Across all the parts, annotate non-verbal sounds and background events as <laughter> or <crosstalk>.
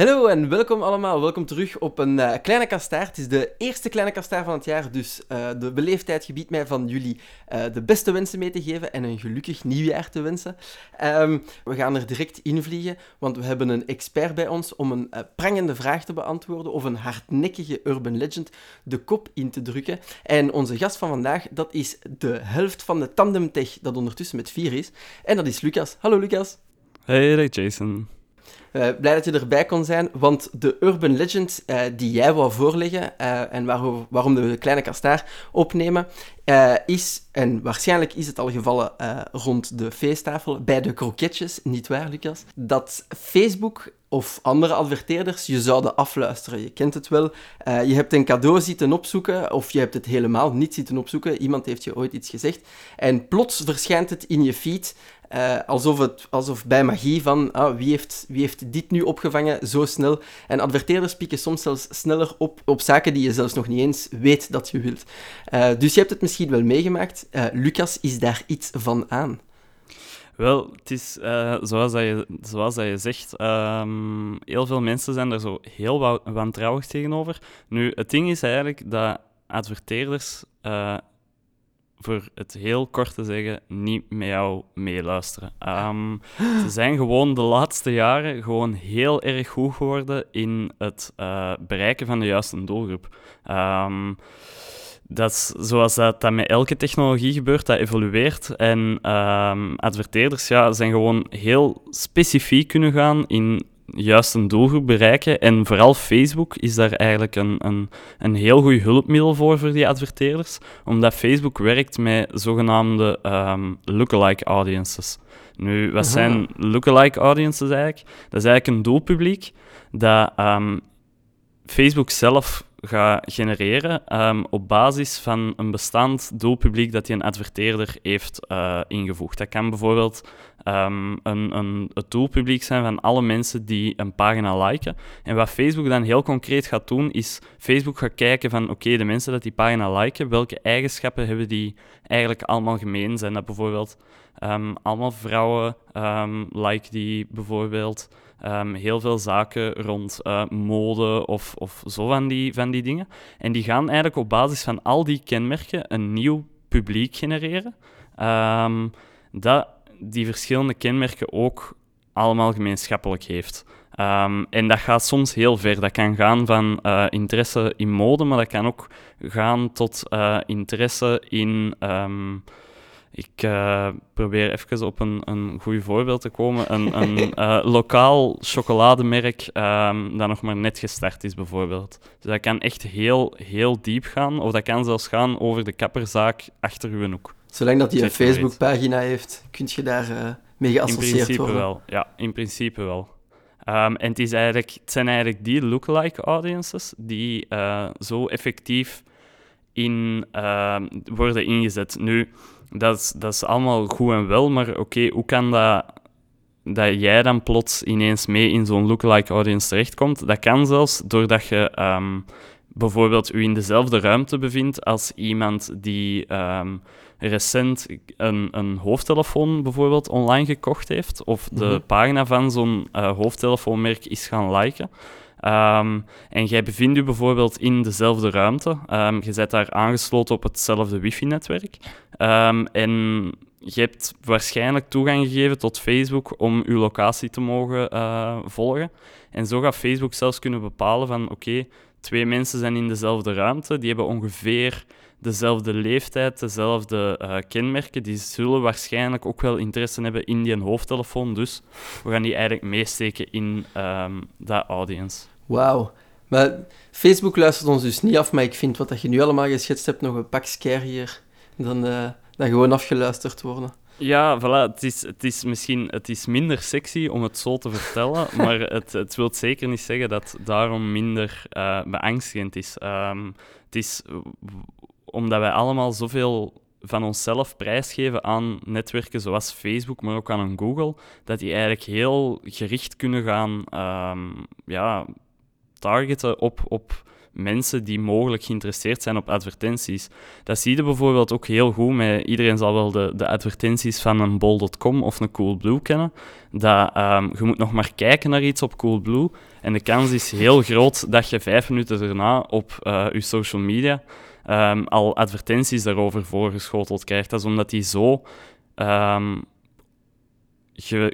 Hallo en welkom allemaal. Welkom terug op een uh, kleine kastaar. Het is de eerste kleine kastaar van het jaar, dus uh, de beleefdheid gebiedt mij van jullie uh, de beste wensen mee te geven en een gelukkig nieuwjaar te wensen. Um, we gaan er direct invliegen, want we hebben een expert bij ons om een prangende vraag te beantwoorden of een hardnekkige urban legend de kop in te drukken. En onze gast van vandaag, dat is de helft van de tandemtech dat ondertussen met vier is. En dat is Lucas. Hallo Lucas. Hey, Jason. Uh, blij dat je erbij kon zijn, want de urban legend uh, die jij wou voorleggen uh, en waar, waarom we de kleine kastaar opnemen, is, en waarschijnlijk is het al gevallen rond de feesttafel, bij de kroketjes, niet waar, Lucas? Dat Facebook of andere adverteerders je zouden afluisteren. Je kent het wel. je hebt een cadeau zitten opzoeken, of je hebt het helemaal niet zitten opzoeken. Iemand heeft je ooit iets gezegd. En plots verschijnt het in je feed uh, alsof, het, alsof bij magie van ah, wie, heeft, wie heeft dit nu opgevangen zo snel. En adverteerders pikken soms zelfs sneller op op zaken die je zelfs nog niet eens weet dat je wilt. Uh, dus je hebt het misschien wel meegemaakt. Uh, Lucas is daar iets van aan. Wel, het is zoals, dat je, zoals dat je zegt, um, heel veel mensen zijn er zo heel wantrouwig tegenover. Nu, het ding is eigenlijk dat adverteerders voor het heel kort te zeggen, niet met jou meeluisteren. Um, ze zijn gewoon de laatste jaren gewoon heel erg goed geworden in het uh, bereiken van de juiste doelgroep. Um, dat is zoals dat, dat met elke technologie gebeurt, dat evolueert. En um, adverteerders ja, zijn gewoon heel specifiek kunnen gaan in juist een doelgroep bereiken. En vooral Facebook is daar eigenlijk een, een, een heel goed hulpmiddel voor voor die adverteerders, omdat Facebook werkt met zogenaamde um, lookalike audiences. Nu, wat zijn lookalike audiences eigenlijk? Dat is eigenlijk een doelpubliek dat um, Facebook zelf ga genereren um, op basis van een bestaand doelpubliek dat die een adverteerder heeft uh, ingevoegd. Dat kan bijvoorbeeld um, een, een, het doelpubliek zijn van alle mensen die een pagina liken. En wat Facebook dan heel concreet gaat doen, is Facebook gaat kijken van oké, de mensen dat die pagina liken, welke eigenschappen hebben die eigenlijk allemaal gemeen? Zijn dat bijvoorbeeld um, allemaal vrouwen like die bijvoorbeeld um, heel veel zaken rond uh, mode of, of zo van die, van die dingen. En die gaan eigenlijk op basis van al die kenmerken een nieuw publiek genereren. dat die verschillende kenmerken ook allemaal gemeenschappelijk heeft. Um, en dat gaat soms heel ver. Dat kan gaan van uh, interesse in mode, maar dat kan ook gaan tot uh, interesse in ik uh, probeer even op een, een goed voorbeeld te komen. Een, een uh, <laughs> lokaal chocolademerk um, dat nog maar net gestart is, bijvoorbeeld. Dus dat kan echt heel, heel diep gaan, of dat kan zelfs gaan over de kapperzaak achter uw hoek. Zolang dat hij een Facebookpagina heeft, kun je daar uh, mee geassocieerd worden? In principe worden. wel, ja, in principe wel. Um, en het, is eigenlijk, het zijn eigenlijk die lookalike audiences die zo effectief in, uh, worden ingezet. Nu, dat is, dat is allemaal goed en wel, maar oké, hoe kan dat dat jij dan plots ineens mee in zo'n lookalike audience terechtkomt? Dat kan zelfs doordat je um, bijvoorbeeld u in dezelfde ruimte bevindt als iemand die um, recent een, een hoofdtelefoon bijvoorbeeld online gekocht heeft, of de mhm. pagina van zo'n uh, hoofdtelefoonmerk is gaan liken. Um, en jij bevindt je bijvoorbeeld in dezelfde ruimte. Um, je bent daar aangesloten op hetzelfde wifi-netwerk. Um, en je hebt waarschijnlijk toegang gegeven tot Facebook om je locatie te mogen uh, volgen. En zo gaat Facebook zelfs kunnen bepalen van oké, twee mensen zijn in dezelfde ruimte, die hebben ongeveer dezelfde leeftijd, dezelfde uh, kenmerken, die zullen waarschijnlijk ook wel interesse hebben in die hoofdtelefoon. Dus we gaan die eigenlijk meesteken in um, dat audience. Wauw. Maar Facebook luistert ons dus niet af, maar ik vind wat dat je nu allemaal geschetst hebt nog een pak scarier dan, uh, dan gewoon afgeluisterd worden. Ja, voilà. Het is, het is misschien het is minder sexy om het zo te vertellen, <laughs> maar het, het wil zeker niet zeggen dat het daarom minder uh, beangstigend is. Um, het is omdat wij allemaal zoveel van onszelf prijsgeven aan netwerken zoals Facebook, maar ook aan een Google, dat die eigenlijk heel gericht kunnen gaan um, ja, targeten op, op mensen die mogelijk geïnteresseerd zijn op advertenties. Dat zie je bijvoorbeeld ook heel goed met... Iedereen zal wel de, de advertenties van een bol.com of een Coolblue kennen. Dat, ehm, je moet nog maar kijken naar iets op Coolblue en de kans is heel groot dat je vijf minuten daarna op uh, je social media um, al advertenties daarover voorgeschoteld krijgt. Dat is omdat die zo um,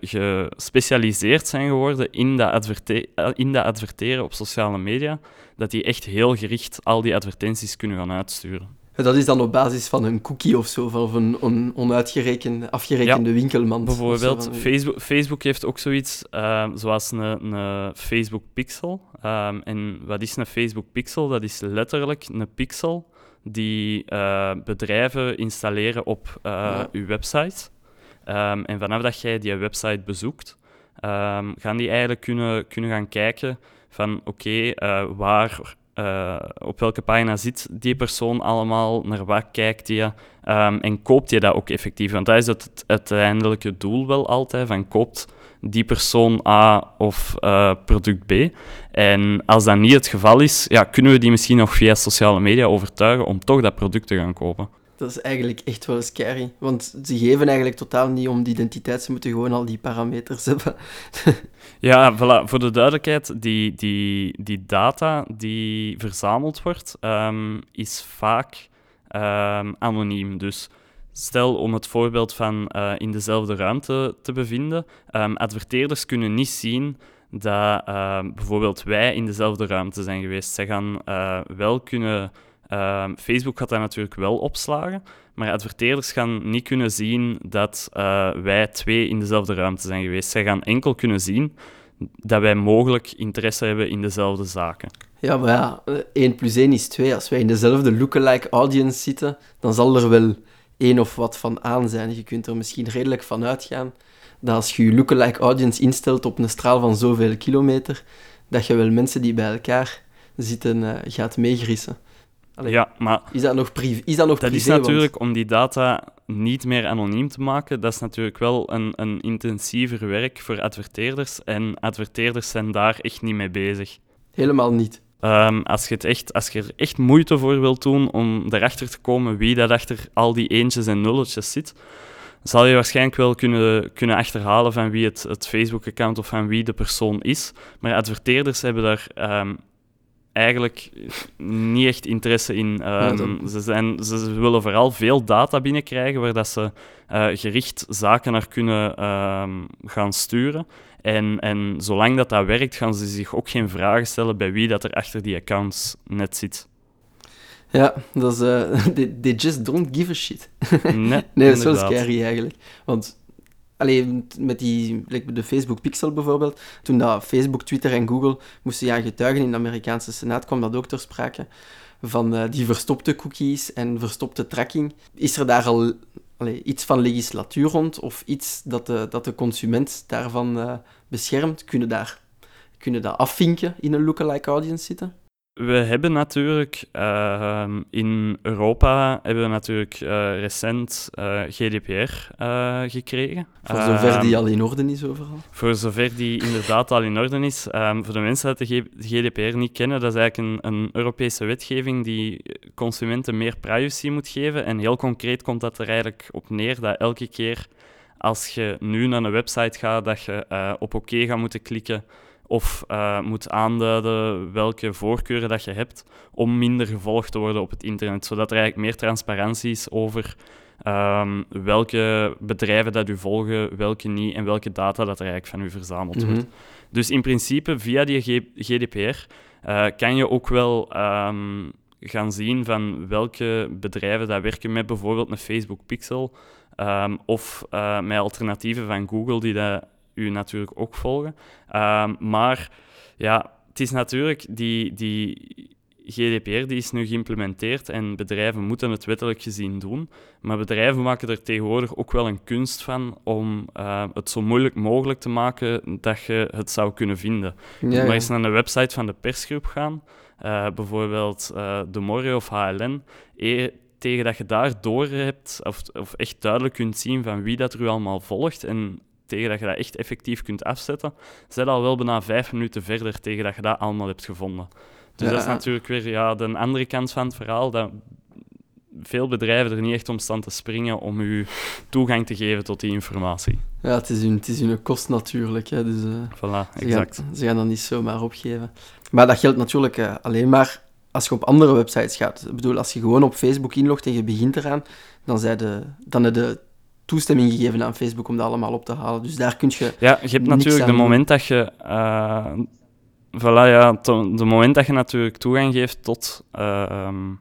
gespecialiseerd zijn geworden in dat, eh, in dat adverteren op sociale media, dat die echt heel gericht al die advertenties kunnen gaan uitsturen. Dat is dan op basis van een cookie of zo, of een on, onuitgerekende, afgerekende ja, winkelmand. Bijvoorbeeld, Facebook, Facebook heeft ook zoiets uh, zoals een, een, Facebook Pixel. Um, en wat is een Facebook Pixel? Dat is letterlijk een pixel die uh, bedrijven installeren op uh, ja. uw website. Um, en vanaf dat jij die website bezoekt, um, gaan die eigenlijk kunnen, kunnen gaan kijken van oké, okay, uh, waar op welke pagina zit die persoon allemaal, naar wat kijkt hij um, en koopt je dat ook effectief? Want dat is het, het uiteindelijke doel wel altijd, van koopt die persoon A of uh, product B. En als dat niet het geval is, ja, kunnen we die misschien nog via sociale media overtuigen om toch dat product te gaan kopen. Dat is eigenlijk echt wel scary. Want ze geven eigenlijk totaal niet om de identiteit. Ze moeten gewoon al die parameters <laughs> hebben. ja, voilà. voor de duidelijkheid, die, die, die data die verzameld wordt, um, is vaak um, anoniem. Dus stel om het voorbeeld van uh, in dezelfde ruimte te bevinden, um, adverteerders kunnen niet zien dat bijvoorbeeld wij in dezelfde ruimte zijn geweest. Zij gaan uh, wel kunnen Ehm, Facebook gaat dat natuurlijk wel opslagen, maar adverteerders gaan niet kunnen zien dat uh, wij twee in dezelfde ruimte zijn geweest. Zij gaan enkel kunnen zien dat wij mogelijk interesse hebben in dezelfde zaken. Ja, maar ja, 1 plus 1 is 2. Als wij in dezelfde lookalike audience zitten, dan zal er wel één of wat van aan zijn. Je kunt er misschien redelijk van uitgaan dat als je je lookalike audience instelt op een straal van zoveel kilometer, dat je wel mensen die bij elkaar zitten uh, gaat meegrissen ja, maar is dat nog, privé, is dat nog dat is natuurlijk om die data niet meer anoniem te maken. Dat is natuurlijk wel een, een intensiever werk voor adverteerders. En adverteerders zijn daar echt niet mee bezig. Helemaal niet. Um, als, je het echt, als je er echt moeite voor wilt doen om erachter te komen wie dat achter al die eentjes en nulletjes zit, zal je waarschijnlijk wel kunnen, kunnen achterhalen van wie het, het Facebook-account of van wie de persoon is. Maar adverteerders hebben daar um, eigenlijk niet echt interesse in. Um, ze, zijn, ze, willen vooral veel data binnenkrijgen waar dat ze uh, gericht zaken naar kunnen um, gaan sturen. En, en zolang dat dat werkt, gaan ze zich ook geen vragen stellen bij wie dat er achter die accounts net zit. Ja, dat is... Uh, <laughs> they, they, just don't give a shit. Nee, <laughs> nee dat is wel scary eigenlijk. Want Alleen met die, de Facebook Pixel bijvoorbeeld, toen dat Facebook, Twitter en Google moesten gaan getuigen in de Amerikaanse Senaat, kwam dat ook ter sprake van uh, die verstopte cookies en verstopte tracking. Is er daar al allee, iets van legislatuur rond of iets dat de, dat de consument daarvan uh, beschermt? Kunnen, daar, kunnen dat afvinken in een lookalike audience zitten? We hebben natuurlijk uh, in Europa hebben we natuurlijk uh, recent uh, eh, GDPR eh, gekregen. Voor zover die ehm, al in orde is overal? Voor zover die inderdaad al in orde is. Um, voor de mensen die de GDPR niet kennen, dat is eigenlijk een, een, Europese wetgeving die consumenten meer privacy moet geven. En heel concreet komt dat er eigenlijk op neer dat elke keer als je nu naar een website gaat, dat je op oké OK gaat moeten klikken of uh, moet aanduiden welke voorkeuren dat je hebt om minder gevolgd te worden op het internet, zodat er eigenlijk meer transparantie is over um, welke bedrijven dat u volgen, welke niet en welke data dat er eigenlijk van u verzameld wordt. Mhm. Dus in principe, via die GDPR uh, eh, kan je ook wel um, gaan zien van welke bedrijven dat werken met bijvoorbeeld een Facebook Pixel um, of uh, met alternatieven van Google die dat u natuurlijk ook volgen. Ehm, maar ja, het is natuurlijk die, die GDPR die is nu geïmplementeerd en bedrijven moeten het wettelijk gezien doen. Maar bedrijven maken er tegenwoordig ook wel een kunst van om uh, het zo moeilijk mogelijk te maken dat je het zou kunnen vinden. Ja, ja. Maar eens naar de website van de persgroep gaan, uh, bijvoorbeeld uh, De Morgen of HLN, e tegen dat je daar door hebt, of, of echt duidelijk kunt zien van wie dat er u allemaal volgt en tegen dat je dat echt effectief kunt afzetten, zit al wel bijna vijf minuten verder tegen dat je dat allemaal hebt gevonden. Dus Ja, dat is natuurlijk weer ja, de andere kant van het verhaal. Dat veel bedrijven er niet echt om staan te springen om u toegang te geven tot die informatie. Ja, het is hun, het is hun kost natuurlijk. Hè, dus, eh, Voilà, ze, exact. gaan, ze gaan dat niet zomaar opgeven. Maar dat geldt natuurlijk eh, alleen maar als je op andere websites gaat. Ik bedoel, als je gewoon op Facebook inlogt en je begint eraan, dan, zij de, dan heb je toestemming gegeven aan Facebook om dat allemaal op te halen. Dus daar kun je... Ja, je hebt natuurlijk de moment dat je... eh voilà, ja, de moment dat je natuurlijk toegang geeft tot... eh, ehm,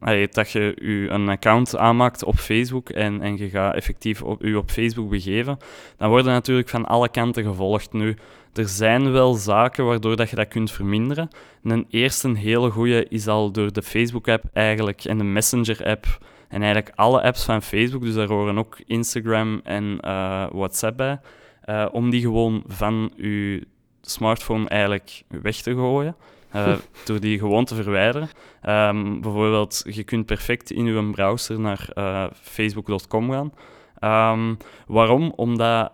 allee, dat je je een account aanmaakt op Facebook en, en je gaat effectief op, je op Facebook begeven, dan worden natuurlijk van alle kanten gevolgd. Nu, er zijn wel zaken waardoor dat je dat kunt verminderen. En een eerste hele goede is al door de Facebook-app eigenlijk en de Messenger-app en eigenlijk alle apps van Facebook, dus daar horen ook Instagram en eh, WhatsApp bij, eh, om die gewoon van je smartphone eigenlijk weg te gooien. Eh, <laughs> door die gewoon te verwijderen. Ehm, bijvoorbeeld, je kunt perfect in je browser naar eh, facebook.com gaan. Ehm, waarom? Omdat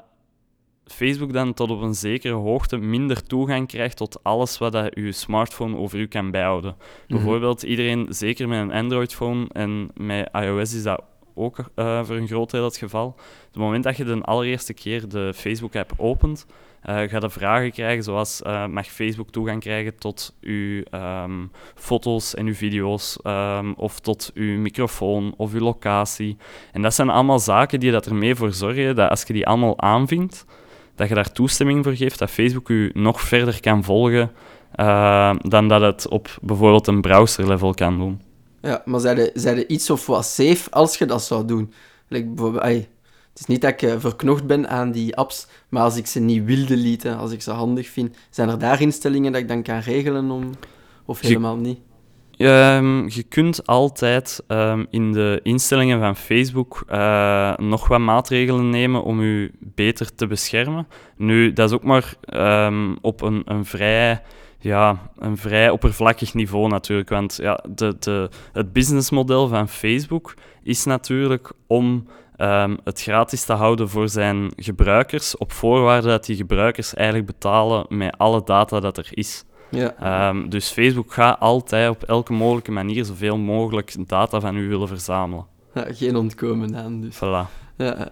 Facebook dan tot op een zekere hoogte minder toegang krijgt tot alles wat dat je smartphone over u kan bijhouden. Bijvoorbeeld, iedereen, zeker met een Android-phone en met iOS is dat ook eh, voor een groot deel het geval. Op het moment dat je de allereerste keer de Facebook-app opent, eh ga je vragen krijgen zoals eh, mag Facebook toegang krijgen tot uw ehm, foto's en uw video's, ehm, of tot uw microfoon of uw locatie. En dat zijn allemaal zaken die dat ermee voor zorgen dat als je die allemaal aanvinkt, dat je daar toestemming voor geeft, dat Facebook u nog verder kan volgen eh, dan dat het op bijvoorbeeld een browser-level kan doen. Ja, maar zeiden zeiden iets of wat safe als je dat zou doen? Like, bijvoorbeeld, het is niet dat ik eh, verknocht ben aan die apps, maar als ik ze niet wil deleten, als ik ze handig vind, zijn er daar instellingen dat ik dan kan regelen om... Of Je- helemaal niet? Ehm, je kunt altijd ehm, in de instellingen van Facebook eh, nog wat maatregelen nemen om u beter te beschermen. Nu, dat is ook maar ehm, op een, een, vrij, ja, een vrij oppervlakkig niveau natuurlijk. Want ja, de, de, het businessmodel van Facebook is natuurlijk om ehm, het gratis te houden voor zijn gebruikers, op voorwaarde dat die gebruikers eigenlijk betalen met alle data dat er is. Ja. Ehm, dus Facebook gaat altijd op elke mogelijke manier zoveel mogelijk data van u willen verzamelen. Ja, geen ontkomen aan, dus. Voilà. Ja.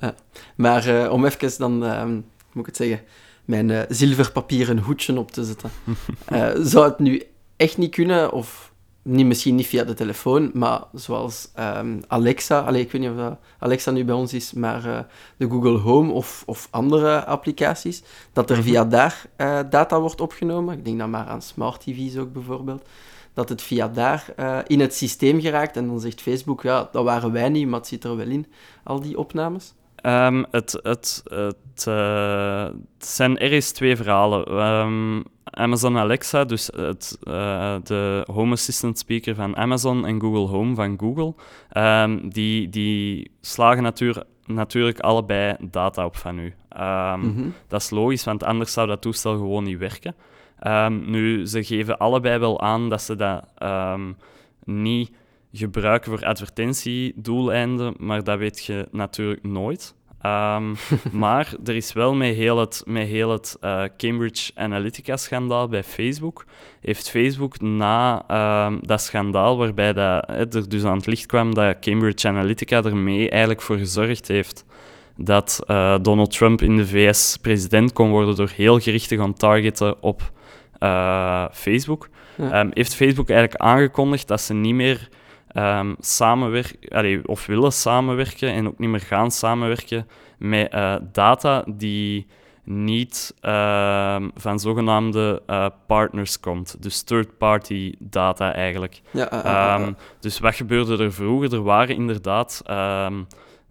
Maar eh, om even dan, hoe moet ik het zeggen, mijn eh, zilverpapieren hoedje op te zetten. <laughs> Eh, zou het nu echt niet kunnen, of niet, misschien niet via de telefoon, maar zoals ehm, Alexa, allee, ik weet niet of dat Alexa nu bij ons is, maar eh, de Google Home of, of andere applicaties, dat er via daar eh, data wordt opgenomen. Ik denk dan maar aan smart TV's ook bijvoorbeeld. Dat het via daar eh, in het systeem geraakt en dan zegt Facebook, ja, dat waren wij niet, maar het zit er wel in, al die opnames. Ehm, het, het, het, het zijn ergens twee verhalen. Ehm, Amazon Alexa, dus het, eh, de Home Assistant speaker van Amazon en Google Home van Google, ehm, die, die slagen natuur, natuurlijk allebei data op van u. Ehm, Mhm. Dat is logisch, want anders zou dat toestel gewoon niet werken. Ehm, nu, ze geven allebei wel aan dat ze dat niet gebruiken voor advertentiedoeleinden, maar dat weet je natuurlijk nooit. Ehm, <laughs> maar er is wel met heel het, met heel het eh, Cambridge Analytica-schandaal bij Facebook, heeft Facebook na ehm, dat schandaal, waarbij dat, hè, er dus aan het licht kwam dat Cambridge Analytica ermee eigenlijk voor gezorgd heeft dat eh, Donald Trump in de VS president kon worden door heel gericht te gaan targeten op eh, Facebook, Ja. Ehm, heeft Facebook eigenlijk aangekondigd dat ze niet meer ehm, samenwerken, of willen samenwerken en ook niet meer gaan samenwerken met eh, data die niet ehm, van zogenaamde eh, partners komt. Dus third-party data eigenlijk. Ja, ah, ah, ah, Ehm, dus wat gebeurde er vroeger? Er waren inderdaad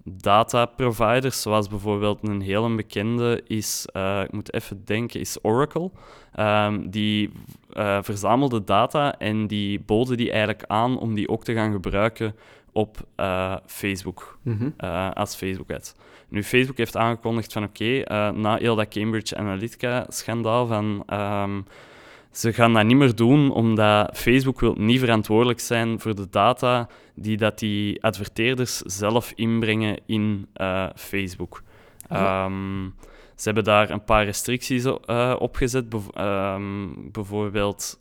data providers, zoals bijvoorbeeld een hele bekende is, eh, ik moet even denken, is Oracle. Ehm, die eh, verzamelde data en die boden die eigenlijk aan om die ook te gaan gebruiken op eh, Facebook, mhm. als Facebook-ad. Nu, Facebook heeft aangekondigd van oké, na heel dat Cambridge Analytica-schandaal van... ehm, ze gaan dat niet meer doen, omdat Facebook wil niet verantwoordelijk zijn voor de data die dat die adverteerders zelf inbrengen in eh, Facebook. Ehm, ze hebben daar een paar restricties uh, op gezet. Bev- ehm, bijvoorbeeld,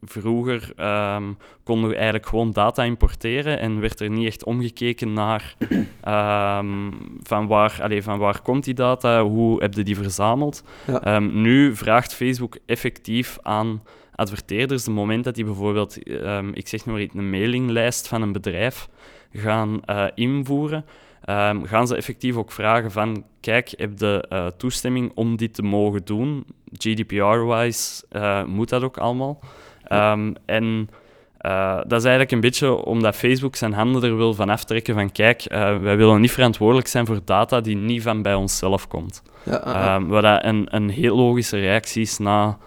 vroeger ehm, konden we eigenlijk gewoon data importeren en werd er niet echt omgekeken naar <clears throat> ehm, van, waar, allez, van waar komt die data, hoe heb je die verzameld. Ja. Ehm, nu vraagt Facebook effectief aan adverteerders, het moment dat die bijvoorbeeld, ik zeg maar iets, een mailinglijst van een bedrijf gaan eh, invoeren, gaan ze effectief ook vragen van, kijk, heb je eh, toestemming om dit te mogen doen? GDPR-wise eh, moet dat ook allemaal. Ehm, en eh, dat is eigenlijk een beetje omdat Facebook zijn handen er wil van aftrekken van, kijk, eh, wij willen niet verantwoordelijk zijn voor data die niet van bij onszelf komt. Ja, ah, ah. Ehm, wat dat een, een heel logische reactie is na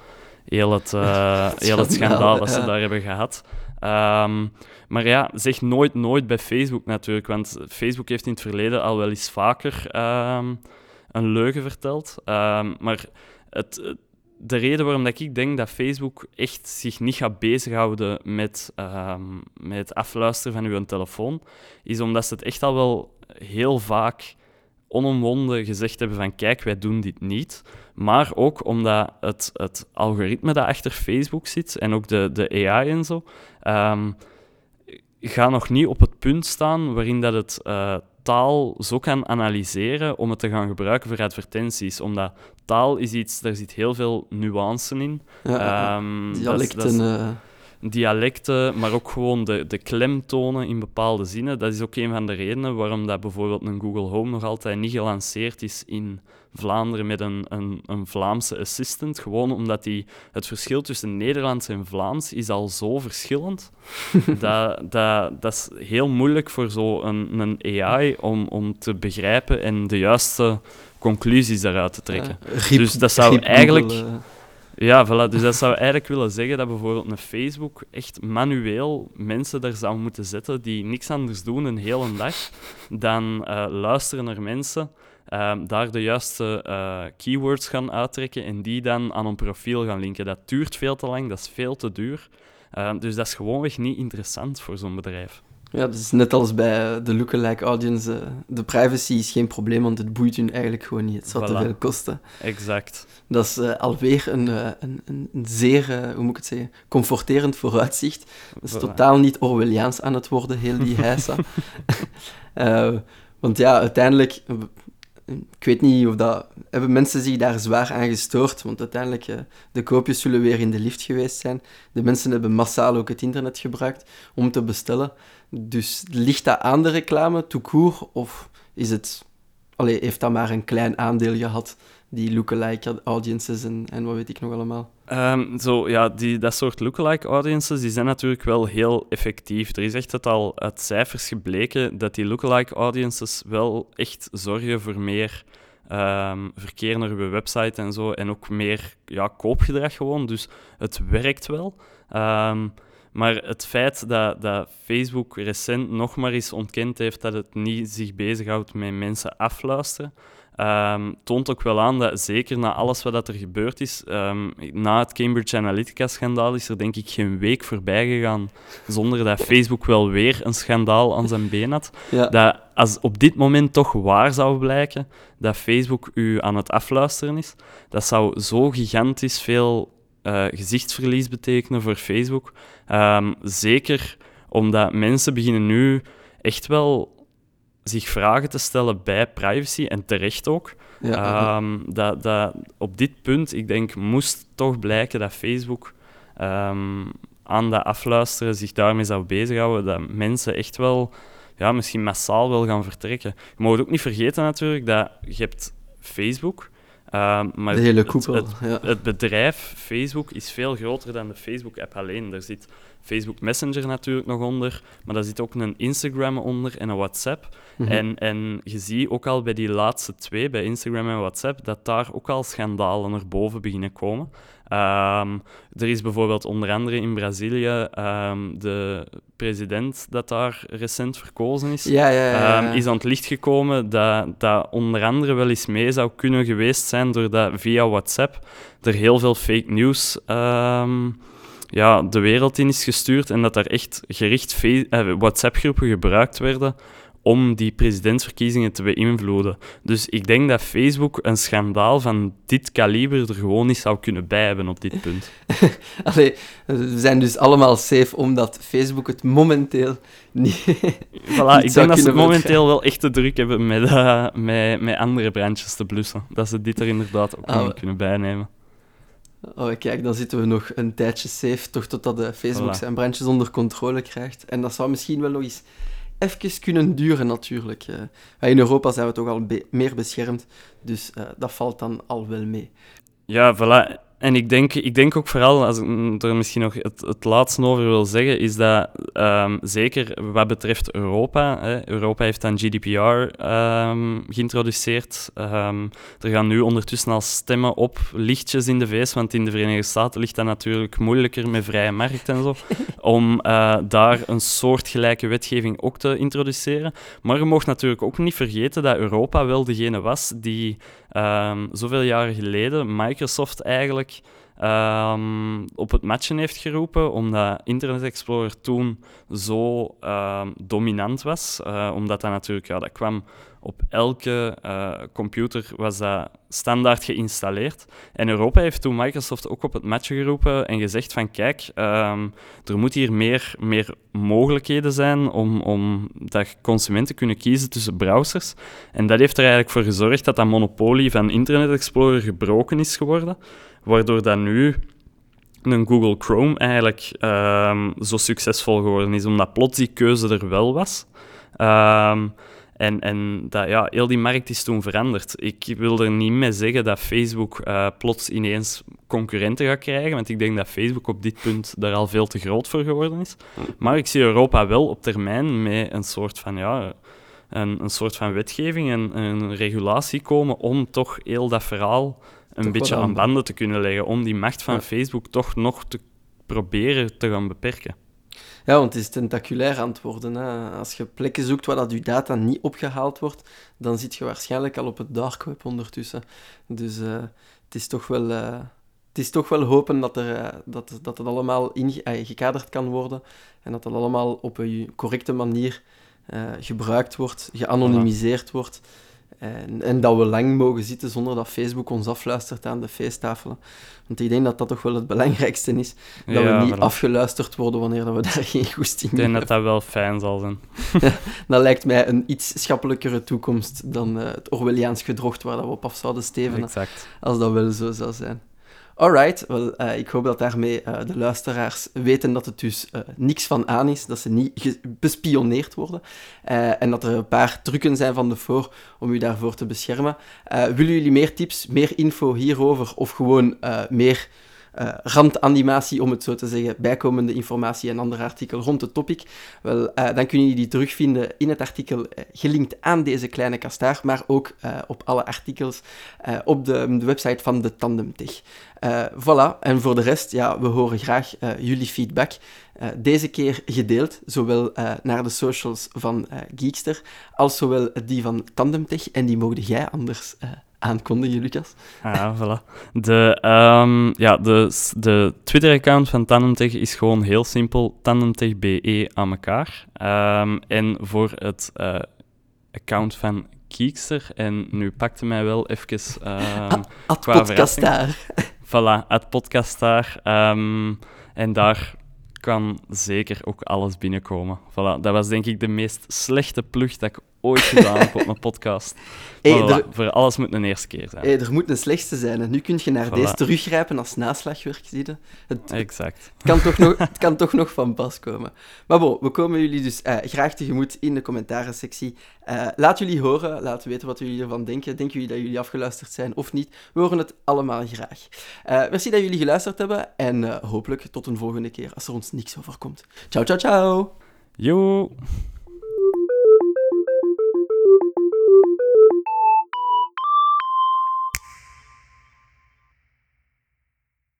heel het, eh, <laughs> heel het Schandaal, dat ze daar hebben gehad. Ehm, maar ja, zeg nooit nooit bij Facebook natuurlijk, want Facebook heeft in het verleden al wel eens vaker een leugen verteld. Maar het, het- de reden waarom dat ik denk dat Facebook echt zich niet gaat bezighouden met, ehm, met het afluisteren van uw telefoon, is omdat ze het echt al wel heel vaak onomwonden gezegd hebben van kijk, wij doen dit niet. Maar ook omdat het, het algoritme dat achter Facebook zit en ook de, de AI en zo, ehm, gaat nog niet op het punt staan waarin dat het eh, taal zo kan analyseren om het te gaan gebruiken voor advertenties. Omdat taal is iets, daar zit heel veel nuance in. ja, ah. Ehm, dat is- Dialecten. dat is- eh, dialecten, maar ook gewoon de, de klemtonen in bepaalde zinnen. Dat is ook een van de redenen waarom dat bijvoorbeeld een Google Home nog altijd niet gelanceerd is in Vlaanderen met een, een, een Vlaamse assistant. Gewoon omdat die, het verschil tussen Nederlands en Vlaams is al zo verschillend. <laughs> dat, dat, dat is heel moeilijk voor zo'n een AI om, om te begrijpen en de juiste conclusies daaruit te trekken. ja, griep- Dus dat zou eigenlijk- Google, eh, Ja, voilà. Dus dat zou eigenlijk willen zeggen dat bijvoorbeeld een Facebook echt manueel mensen daar zou moeten zetten die niks anders doen een hele dag dan eh, luisteren naar mensen, ehm, daar de juiste eh, keywords gaan uittrekken en die dan aan een profiel gaan linken. Dat duurt veel te lang, dat is veel te duur. Ehm, dus dat is gewoonweg niet interessant voor zo'n bedrijf. Ja, is net als bij de lookalike audience. eh, de privacy is geen probleem, want het boeit hun eigenlijk gewoon niet. Het zou te veel kosten. Exact. Dat is eh, alweer een, eh, een, een, een zeer, hoe moet ik het zeggen, comforterend vooruitzicht. Dat is Voilà. totaal niet Orwelliaans aan het worden, heel die heisa. <laughs> Want ja, uiteindelijk, ik weet niet of dat... Hebben mensen zich daar zwaar aan gestoord? Want uiteindelijk, de koopjes zullen weer in de lift geweest zijn. De mensen hebben massaal ook het internet gebruikt om te bestellen. Dus ligt dat aan de reclame, court, of is het... Allee, heeft dat maar een klein aandeel gehad, die lookalike audiences en, en wat weet ik nog allemaal? Ehm, zo, ja, die, dat soort lookalike audiences die zijn natuurlijk wel heel effectief. Er is echt het al uit cijfers gebleken dat die lookalike audiences wel echt zorgen voor meer ehm, verkeer naar uw website en zo. En ook meer ja, koopgedrag gewoon. Dus het werkt wel. Ehm, maar het feit dat, dat Facebook recent nog maar eens ontkend heeft dat het niet zich bezighoudt met mensen afluisteren, ehm, toont ook wel aan dat zeker na alles wat dat er gebeurd is, ehm, na het Cambridge Analytica-schandaal is er denk ik geen week voorbij gegaan zonder dat Facebook wel weer een schandaal aan zijn been had. Ja, Dat als op dit moment toch waar zou blijken dat Facebook u aan het afluisteren is, dat zou zo gigantisch veel eh, gezichtsverlies betekenen voor Facebook. Ehm, zeker omdat mensen beginnen nu echt wel zich vragen te stellen bij privacy, en terecht ook. ja. Ehm, dat, dat op dit punt, ik denk, moest toch blijken dat Facebook ehm, aan dat afluisteren zich daarmee zou bezighouden. Dat mensen echt wel, ja, misschien massaal wel gaan vertrekken. Je moet ook niet vergeten natuurlijk dat je hebt Facebook, ehm, maar de hele het- koepel. het, ja. het bedrijf Facebook is veel groter dan de Facebook-app alleen. Daar zit Facebook Messenger natuurlijk nog onder, maar daar zit ook een Instagram onder en een WhatsApp. Mhm. En, en je ziet ook al bij die laatste twee, bij Instagram en WhatsApp, dat daar ook al schandalen naar boven beginnen komen. Ehm, er is bijvoorbeeld onder andere in Brazilië ehm, de president dat daar recent verkozen is. ja, ja, ja, ja. Ehm, is aan het licht gekomen dat dat onder andere wel eens mee zou kunnen geweest zijn doordat via WhatsApp er heel veel fake news ja, de wereld in is gestuurd en dat daar echt gericht eh, WhatsApp-groepen gebruikt werden om die presidentsverkiezingen te beïnvloeden. Dus ik denk dat Facebook een schandaal van dit kaliber er gewoon niet zou kunnen bij hebben op dit punt. <laughs> Allee, we zijn dus allemaal safe omdat Facebook het momenteel niet. <laughs> voilà, ik denk dat ze het momenteel wel echt te druk hebben met, uh, met, met andere brandjes te blussen. Dat ze dit er inderdaad ook ah, niet kunnen bijnemen. Oh, kijk, dan zitten we nog een tijdje safe, toch totdat de Facebook zijn brandjes onder controle krijgt. En dat zou misschien wel nog eens even kunnen duren, natuurlijk. Uh, in Europa zijn we toch al meer beschermd, dus uh, dat valt dan al wel mee. Ja, voilà. En ik denk, ik denk ook vooral, als ik er misschien nog het, het laatste over wil zeggen, is dat um, zeker wat betreft Europa, hè, Europa heeft dan GDPR um, ehm, geïntroduceerd. Um, er gaan nu ondertussen al stemmen op lichtjes in de VS, want in de Verenigde Staten ligt dat natuurlijk moeilijker met vrije markt en zo, <laughs> om uh, daar een soortgelijke wetgeving ook te introduceren. Maar je mag natuurlijk ook niet vergeten dat Europa wel degene was die um, zoveel jaren geleden Microsoft eigenlijk um, op het matchen heeft geroepen, omdat Internet Explorer toen zo um, dominant was. Uh, omdat dat natuurlijk, ja, dat kwam op elke uh, computer was dat standaard geïnstalleerd. En Europa heeft toen Microsoft ook op het matje geroepen en gezegd van kijk, um, er moet hier meer, meer mogelijkheden zijn om, om dat consumenten kunnen kiezen tussen browsers. En dat heeft er eigenlijk voor gezorgd dat dat monopolie van Internet Explorer gebroken is geworden, waardoor dat nu een Google Chrome eigenlijk um, zo succesvol geworden is, omdat plots die keuze er wel was. Um, en, en dat, ja, heel die markt is toen veranderd. Ik wil er niet mee zeggen dat Facebook uh, plots ineens concurrenten gaat krijgen, want ik denk dat Facebook op dit punt daar al veel te groot voor geworden is. Maar ik zie Europa wel op termijn met een soort van, ja, een, een soort van wetgeving en een regulatie komen om toch heel dat verhaal een beetje aan banden te kunnen leggen, om die macht van Facebook toch nog te proberen te gaan beperken. Ja, want het is tentaculair aan het worden. Hè. Als je plekken zoekt waar dat je data niet opgehaald wordt, dan zit je waarschijnlijk al op het dark web ondertussen. Dus uh, het is toch wel... Uh, het is toch wel hopen dat, er, uh, dat, dat het allemaal ingekaderd kan worden en dat het allemaal op een correcte manier gebruikt wordt, geanonimiseerd wordt. En, en, dat we lang mogen zitten zonder dat Facebook ons afluistert aan de feesttafelen. Want ik denk dat dat toch wel het belangrijkste is. Dat we niet afgeluisterd worden wanneer we daar <laughs> geen goesting in hebben. Ik denk dat dat wel fijn zal zijn. <laughs> dat lijkt mij een iets schappelijkere toekomst dan uh, het Orwelliaans gedrocht waar dat we op af zouden. Exact. Als dat wel zo zou zijn. Alright, wel, uh, ik hoop dat daarmee uh, de luisteraars weten dat het dus uh, niks van aan is, dat ze niet bespioneerd worden en dat er een paar trucken zijn van de voor om u daarvoor te beschermen. willen jullie meer tips, meer info hierover of gewoon meer uh, randanimatie, om het zo te zeggen, bijkomende informatie en andere artikel rond het topic, wel, uh, dan kun je die terugvinden in het artikel uh, gelinkt aan deze kleine kastaar, maar ook op alle artikels op de, de, website van de Tandemtech. voilà, en voor de rest, ja, we horen graag jullie feedback. deze keer gedeeld, zowel naar de socials van Geekster, als zowel die van Tandemtech, en die mogen jij anders aankondigen, Lucas? Ah, voilà. De, um, ja, de, de Twitter-account van Tandemtech is gewoon heel simpel, tandemtechbe aan elkaar. Um, en voor het uh, account van Kiekster, en nu pakte mij wel even <laughs> um, <laughs> Ad podcastaar. Voilà, het podcastaar. Um, en daar kan zeker ook alles binnenkomen. Voilà, dat was denk ik de meest slechte plug dat ik ooit gedaan op mijn podcast. <laughs> Hey, voor alles moet een eerste keer zijn. Hey, er moet een slechtste zijn. En nu kun je naar deze teruggrijpen als naslagwerk. Zie Het, exact. Het kan, toch nog, <laughs> het kan toch nog van pas komen. Maar bon, we komen jullie dus uh, graag tegemoet in de commentaren-sectie. Uh, laat jullie horen, laat weten wat jullie ervan denken. Denken jullie dat jullie afgeluisterd zijn of niet? We horen het allemaal graag. Uh, merci dat jullie geluisterd hebben en hopelijk tot een volgende keer als er ons niks overkomt. Ciao, ciao, ciao! Yo!